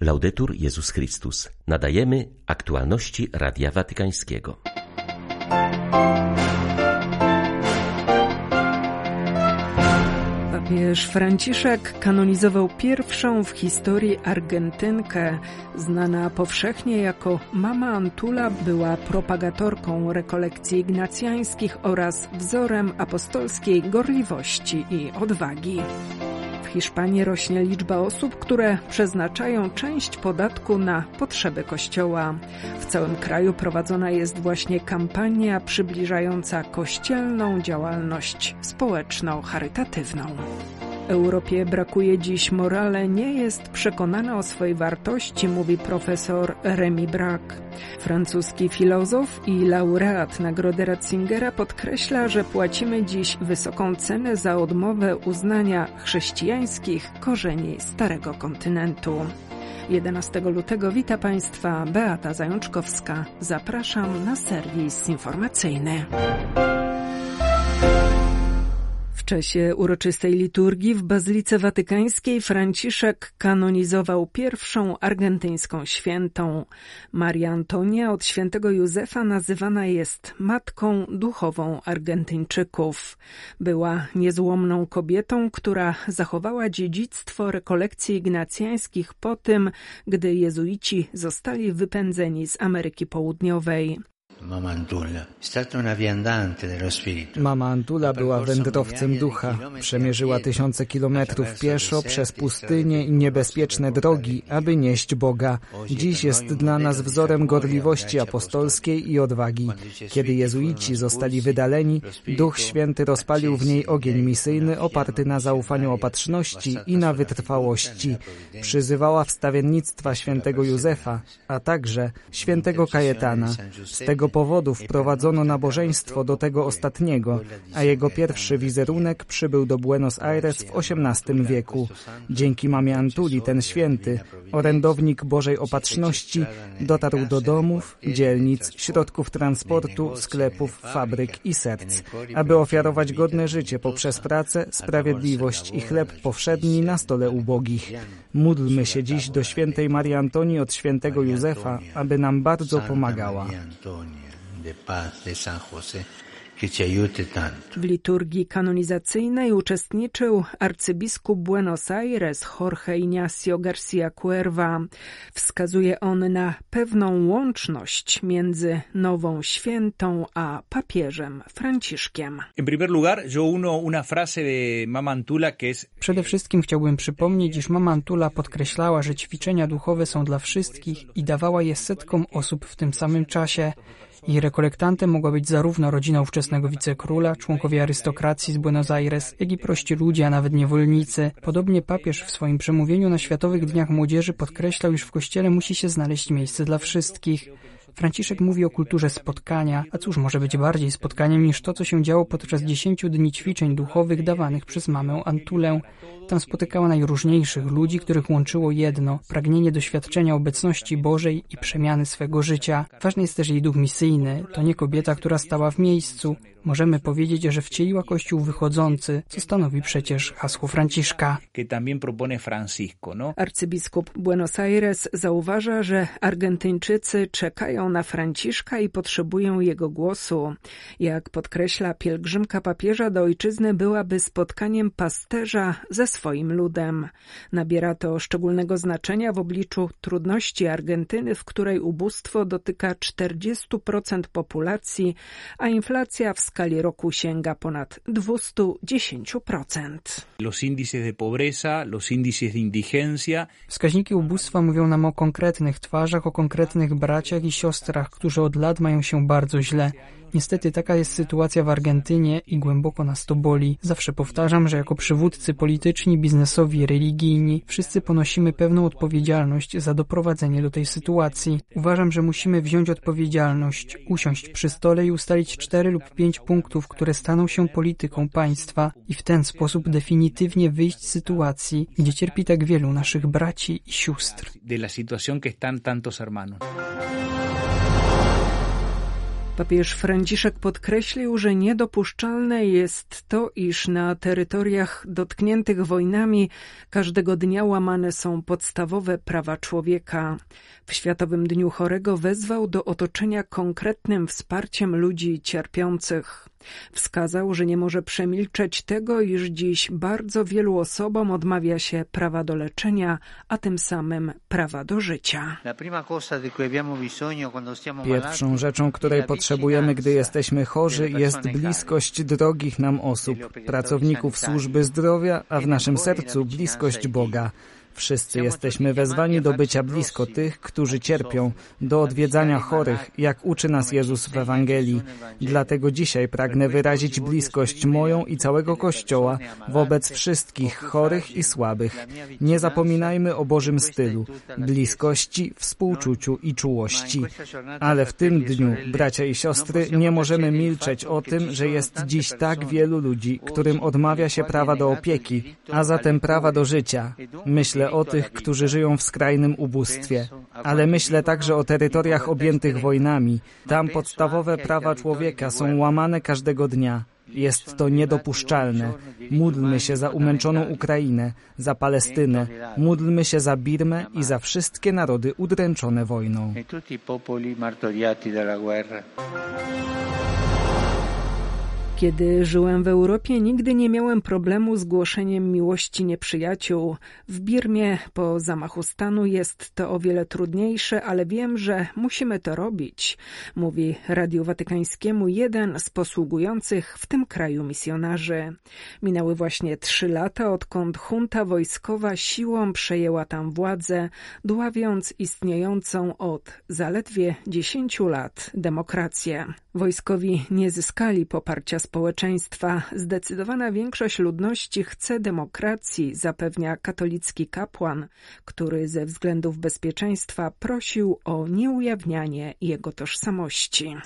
Laudetur Jezus Chrystus. Nadajemy aktualności Radia Watykańskiego. Papież Franciszek kanonizował pierwszą w historii Argentynkę. Znana powszechnie jako Mama Antula była propagatorką rekolekcji ignacjańskich oraz wzorem apostolskiej gorliwości i odwagi. Hiszpanii rośnie liczba osób, które przeznaczają część podatku na potrzeby kościoła. W całym kraju prowadzona jest właśnie kampania przybliżająca kościelną działalność społeczno-charytatywną. Europie brakuje dziś morale, nie jest przekonana o swojej wartości, mówi profesor Remy Braque. Francuski filozof i laureat Nagrody Ratzingera podkreśla, że płacimy dziś wysoką cenę za odmowę uznania chrześcijańskich korzeni Starego Kontynentu. 11 lutego wita Państwa Beata Zajączkowska. Zapraszam na serwis informacyjny. W czasie uroczystej liturgii w Bazylice Watykańskiej Franciszek kanonizował pierwszą argentyńską świętą. Maria Antonia od świętego Józefa nazywana jest matką duchową Argentyńczyków. Była niezłomną kobietą, która zachowała dziedzictwo rekolekcji ignacjańskich po tym, gdy jezuici zostali wypędzeni z Ameryki Południowej. Mama Antula była wędrowcem ducha. Przemierzyła tysiące kilometrów pieszo przez pustynie i niebezpieczne drogi, aby nieść Boga. Dziś jest dla nas wzorem gorliwości apostolskiej i odwagi. Kiedy jezuici zostali wydaleni, Duch Święty rozpalił w niej ogień misyjny oparty na zaufaniu opatrzności i na wytrwałości. Przyzywała wstawiennictwa świętego Józefa, a także świętego Kajetana. Z tego powodu wprowadzono nabożeństwo do tego ostatniego, a jego pierwszy wizerunek przybył do Buenos Aires w XVIII wieku. Dzięki mamie Antuli ten święty, orędownik Bożej Opatrzności, dotarł do domów, dzielnic, środków transportu, sklepów, fabryk i serc, aby ofiarować godne życie poprzez pracę, sprawiedliwość i chleb powszedni na stole ubogich. Módlmy się dziś do świętej Marii Antonii od świętego Józefa, aby nam bardzo pomagała. W liturgii kanonizacyjnej uczestniczył arcybiskup Buenos Aires Jorge Ignacio Garcia Cuerva. Wskazuje on na pewną łączność między nową świętą a papieżem Franciszkiem. Przede wszystkim chciałbym przypomnieć, iż Mama Antula podkreślała, że ćwiczenia duchowe są dla wszystkich i dawała je setkom osób w tym samym czasie. Jej rekolektantem mogła być zarówno rodzina ówczesnego wicekróla, członkowie arystokracji z Buenos Aires, jak i prości ludzie, a nawet niewolnicy. Podobnie papież w swoim przemówieniu na Światowych Dniach Młodzieży podkreślał, iż w kościele musi się znaleźć miejsce dla wszystkich. Franciszek mówi o kulturze spotkania, a cóż może być bardziej spotkaniem niż to, co się działo podczas dziesięciu dni ćwiczeń duchowych dawanych przez mamę Antulę. Tam spotykała najróżniejszych ludzi, których łączyło jedno pragnienie doświadczenia obecności Bożej i przemiany swego życia. Ważny jest też jej duch misyjny. To nie kobieta, która stała w miejscu. Możemy powiedzieć, że wcieliła Kościół wychodzący, co stanowi przecież hasło Franciszka. No? Arcybiskup Buenos Aires zauważa, że Argentyńczycy czekają na Franciszka i potrzebują jego głosu. Jak podkreśla pielgrzymka papieża do ojczyzny byłaby spotkaniem pasterza ze swoim ludem. Nabiera to szczególnego znaczenia w obliczu trudności Argentyny, w której ubóstwo dotyka 40% populacji, a inflacja w skali roku sięga ponad 210%. Wskaźniki ubóstwa mówią nam o konkretnych twarzach, o konkretnych braciach i siostrach, którzy od lat mają się bardzo źle. Niestety taka jest sytuacja w Argentynie i głęboko nas to boli. Zawsze powtarzam, że jako przywódcy polityczni, biznesowi, religijni, wszyscy ponosimy pewną odpowiedzialność za doprowadzenie do tej sytuacji. Uważam, że musimy wziąć odpowiedzialność, usiąść przy stole i ustalić cztery lub pięć punktów, które staną się polityką państwa i w ten sposób definitywnie wyjść z sytuacji, gdzie cierpi tak wielu naszych braci i sióstr. De la situación que están tantos hermanos. Papież Franciszek podkreślił, że niedopuszczalne jest to, iż na terytoriach dotkniętych wojnami każdego dnia łamane są podstawowe prawa człowieka. W Światowym Dniu Chorego wezwał do otoczenia konkretnym wsparciem ludzi cierpiących. Wskazał, że nie może przemilczeć tego, iż dziś bardzo wielu osobom odmawia się prawa do leczenia, a tym samym prawa do życia. Pierwszą rzeczą, której potrzebujemy, gdy jesteśmy chorzy, jest bliskość drogich nam osób, pracowników służby zdrowia, a w naszym sercu bliskość Boga. Wszyscy jesteśmy wezwani do bycia blisko tych, którzy cierpią, do odwiedzania chorych, jak uczy nas Jezus w Ewangelii. Dlatego dzisiaj pragnę wyrazić bliskość moją i całego Kościoła wobec wszystkich chorych i słabych. Nie zapominajmy o Bożym stylu, bliskości, współczuciu i czułości. Ale w tym dniu, bracia i siostry, nie możemy milczeć o tym, że jest dziś tak wielu ludzi, którym odmawia się prawa do opieki, a zatem prawa do życia. Myślę, myślę o tych, którzy żyją w skrajnym ubóstwie, ale myślę także o terytoriach objętych wojnami. Tam podstawowe prawa człowieka są łamane każdego dnia. Jest to niedopuszczalne. Módlmy się za umęczoną Ukrainę, za Palestynę, módlmy się za Birmę i za wszystkie narody udręczone wojną. Kiedy żyłem w Europie, nigdy nie miałem problemu z głoszeniem miłości nieprzyjaciół. W Birmie po zamachu stanu jest to o wiele trudniejsze, ale wiem, że musimy to robić, mówi Radiu Watykańskiemu jeden z posługujących w tym kraju misjonarzy. Minęły właśnie trzy lata, odkąd junta wojskowa siłą przejęła tam władzę, dławiąc istniejącą od zaledwie dziesięciu lat demokrację. Wojskowi nie zyskali poparcia społeczeństwa. Zdecydowana większość ludności chce demokracji, zapewnia katolicki kapłan, który ze względów bezpieczeństwa prosił o nieujawnianie jego tożsamości.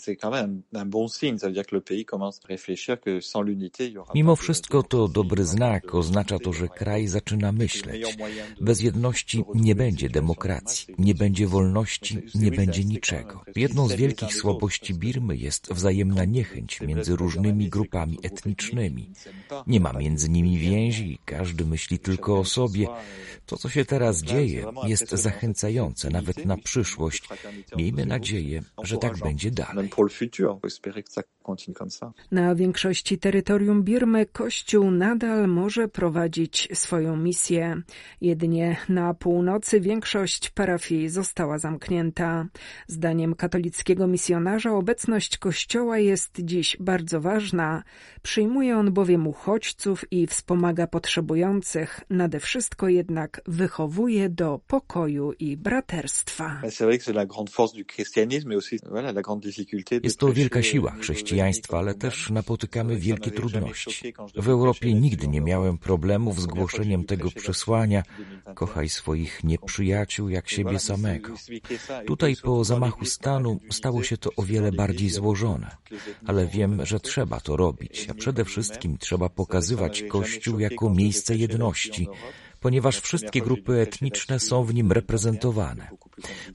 Mimo wszystko to dobry znak, oznacza to, że kraj zaczyna myśleć. Bez jedności nie będzie demokracji, nie będzie wolności, nie będzie niczego. Jedną z wielkich słabości Birmy jest wzajemna niechęć między różnymi grupami etnicznymi. Nie ma między nimi więzi, każdy myśli tylko o sobie. To, co się teraz dzieje, jest zachęcające nawet na przyszłość. Miejmy nadzieję, że tak będzie dalej. Na większości terytorium Birmy Kościół nadal może prowadzić swoją misję. Jedynie na północy większość parafii została zamknięta. Zdaniem katolickiego misjonarza obecność Kościoła jest dziś bardzo ważna. Przyjmuje on bowiem uchodźców i wspomaga potrzebujących. Nade wszystko jednak wychowuje do pokoju i braterstwa. Jest to wielka siła chrześcijaństwa ale też napotykamy wielkie trudności. W Europie nigdy nie miałem problemów z głoszeniem tego przesłania kochaj swoich nieprzyjaciół jak siebie samego. Tutaj po zamachu stanu stało się to o wiele bardziej złożone, ale wiem, że trzeba to robić, a przede wszystkim trzeba pokazywać Kościół jako miejsce jedności, ponieważ wszystkie grupy etniczne są w nim reprezentowane.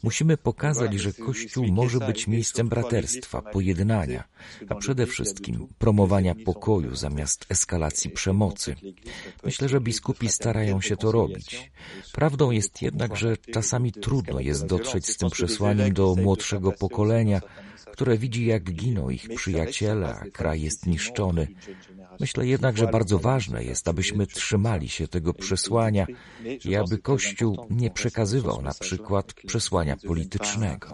Musimy pokazać, że Kościół może być miejscem braterstwa, pojednania, a przede wszystkim promowania pokoju zamiast eskalacji przemocy. Myślę, że biskupi starają się to robić. Prawdą jest jednak, że czasami trudno jest dotrzeć z tym przesłaniem do młodszego pokolenia, które widzi, jak giną ich przyjaciele, a kraj jest niszczony. Myślę jednak, że bardzo ważne jest, abyśmy trzymali się tego przesłania i aby Kościół nie przekazywał na przykład przesłania politycznego.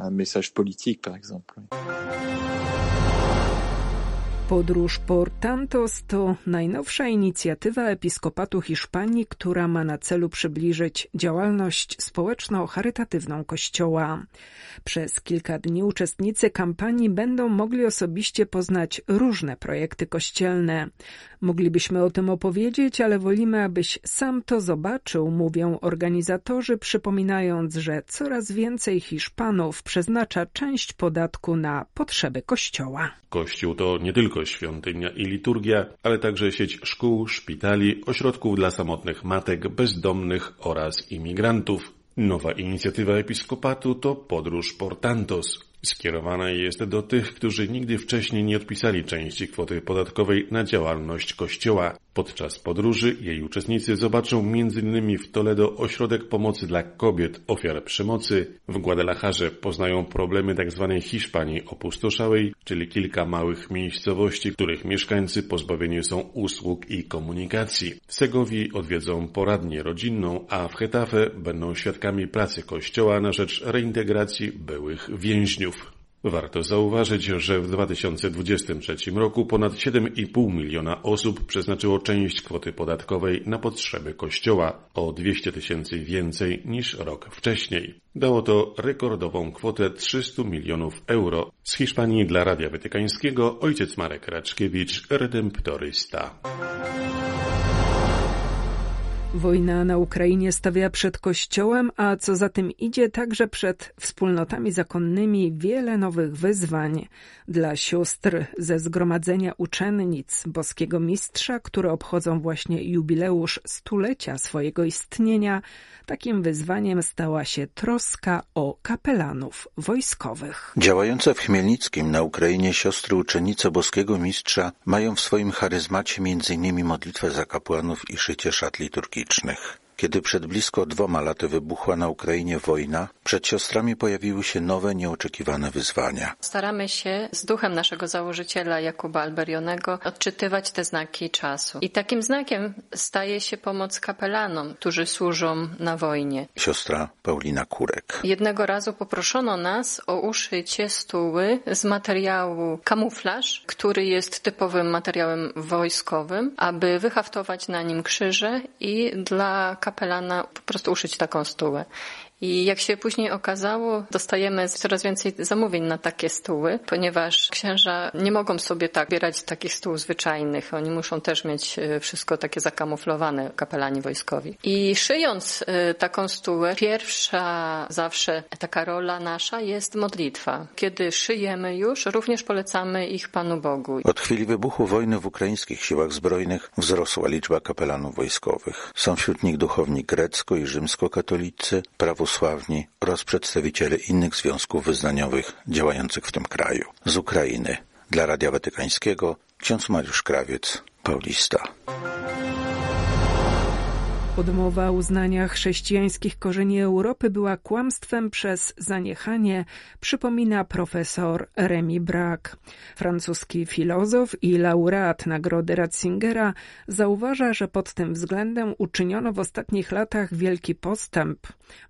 Podróż Portantos to najnowsza inicjatywa Episkopatu Hiszpanii, która ma na celu przybliżyć działalność społeczno-charytatywną Kościoła. Przez kilka dni uczestnicy kampanii będą mogli osobiście poznać różne projekty kościelne. Moglibyśmy o tym opowiedzieć, ale wolimy, abyś sam to zobaczył, mówią organizatorzy, przypominając, że coraz więcej Hiszpanów przeznacza część podatku na potrzeby Kościoła. Kościół to nie tylko świątynia i liturgia, ale także sieć szkół, szpitali, ośrodków dla samotnych matek, bezdomnych oraz imigrantów. Nowa inicjatywa episkopatu to podróż Portantos. Skierowana jest do tych, którzy nigdy wcześniej nie odpisali części kwoty podatkowej na działalność Kościoła. Podczas podróży jej uczestnicy zobaczą m.in. w Toledo ośrodek pomocy dla kobiet ofiar przemocy. W Guadalajarze poznają problemy tzw. Tak Hiszpanii opustoszałej, czyli kilka małych miejscowości, których mieszkańcy pozbawieni są usług i komunikacji. W Segowii odwiedzą poradnię rodzinną, a w Hetafe będą świadkami pracy Kościoła na rzecz reintegracji byłych więźniów. Warto zauważyć, że w 2023 roku ponad 7,5 miliona osób przeznaczyło część kwoty podatkowej na potrzeby Kościoła, o 200 tysięcy więcej niż rok wcześniej. Dało to rekordową kwotę 300 milionów euro. Z Hiszpanii dla Radia Watykańskiego ojciec Marek Raczkiewicz, redemptorysta. Wojna na Ukrainie stawia przed Kościołem, a co za tym idzie także przed wspólnotami zakonnymi wiele nowych wyzwań. Dla sióstr ze zgromadzenia uczennic Boskiego Mistrza, które obchodzą właśnie jubileusz stulecia swojego istnienia, takim wyzwaniem stała się troska o kapelanów wojskowych. Działające w Chmielnickim na Ukrainie siostry uczennice Boskiego Mistrza mają w swoim charyzmacie m.in. modlitwę za kapłanów i szycie szat liturgicznych liturgicznych. Kiedy przed blisko dwoma laty wybuchła na Ukrainie wojna, przed siostrami pojawiły się nowe, nieoczekiwane wyzwania. Staramy się z duchem naszego założyciela Jakuba Alberionego odczytywać te znaki czasu. I takim znakiem staje się pomoc kapelanom, którzy służą na wojnie. Siostra Paulina Kurek. Jednego razu poproszono nas o uszycie stuły z materiału kamuflaż, który jest typowym materiałem wojskowym, aby wyhaftować na nim krzyże i dla kapelana po prostu uszyć taką stułę. I jak się później okazało, dostajemy coraz więcej zamówień na takie stóły, ponieważ księża nie mogą sobie tak bierać takich stół zwyczajnych. Oni muszą też mieć e, wszystko takie zakamuflowane, kapelani wojskowi. I szyjąc e, taką stułę, pierwsza zawsze taka rola nasza jest modlitwa. Kiedy szyjemy już, również polecamy ich Panu Bogu. Od chwili wybuchu wojny w ukraińskich siłach zbrojnych wzrosła liczba kapelanów wojskowych. Są wśród nich duchowni grecko- i rzymskokatolicy, prawo prawosławni oraz przedstawiciele innych związków wyznaniowych działających w tym kraju. Z Ukrainy dla Radia Watykańskiego ksiądz Mariusz Krawiec, Paulista. Odmowa uznania chrześcijańskich korzeni Europy była kłamstwem przez zaniechanie, przypomina profesor Remy Brack. Francuski filozof i laureat Nagrody Ratzingera zauważa, że pod tym względem uczyniono w ostatnich latach wielki postęp.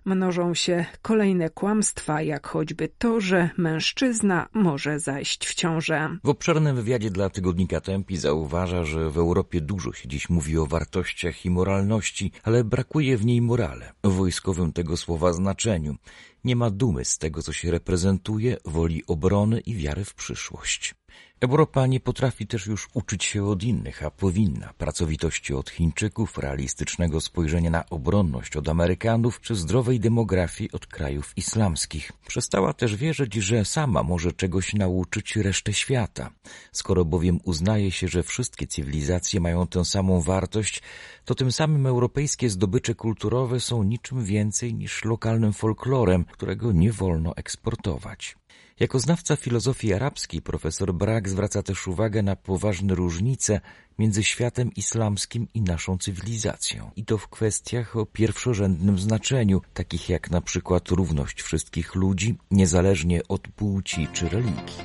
Mnożą się kolejne kłamstwa, jak choćby to, że mężczyzna może zajść w ciążę. W obszernym wywiadzie dla tygodnika Tempi zauważa, że w Europie dużo się dziś mówi o wartościach i moralności, ale brakuje w niej morale, w wojskowym tego słowa znaczeniu. Nie ma dumy z tego, co się reprezentuje, woli obrony i wiary w przyszłość. Europa nie potrafi też już uczyć się od innych, a powinna pracowitości od Chińczyków, realistycznego spojrzenia na obronność od Amerykanów czy zdrowej demografii od krajów islamskich. Przestała też wierzyć, że sama może czegoś nauczyć resztę świata. Skoro bowiem uznaje się, że wszystkie cywilizacje mają tę samą wartość, to tym samym europejskie zdobycze kulturowe są niczym więcej niż lokalnym folklorem, którego nie wolno eksportować. Jako znawca filozofii arabskiej profesor Brak zwraca też uwagę na poważne różnice między światem islamskim i naszą cywilizacją. I to w kwestiach o pierwszorzędnym znaczeniu, takich jak na przykład równość wszystkich ludzi, niezależnie od płci czy religii.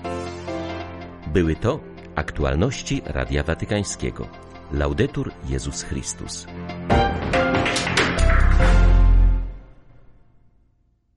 Były to aktualności Radia Watykańskiego. Laudetur Jezus Chrystus.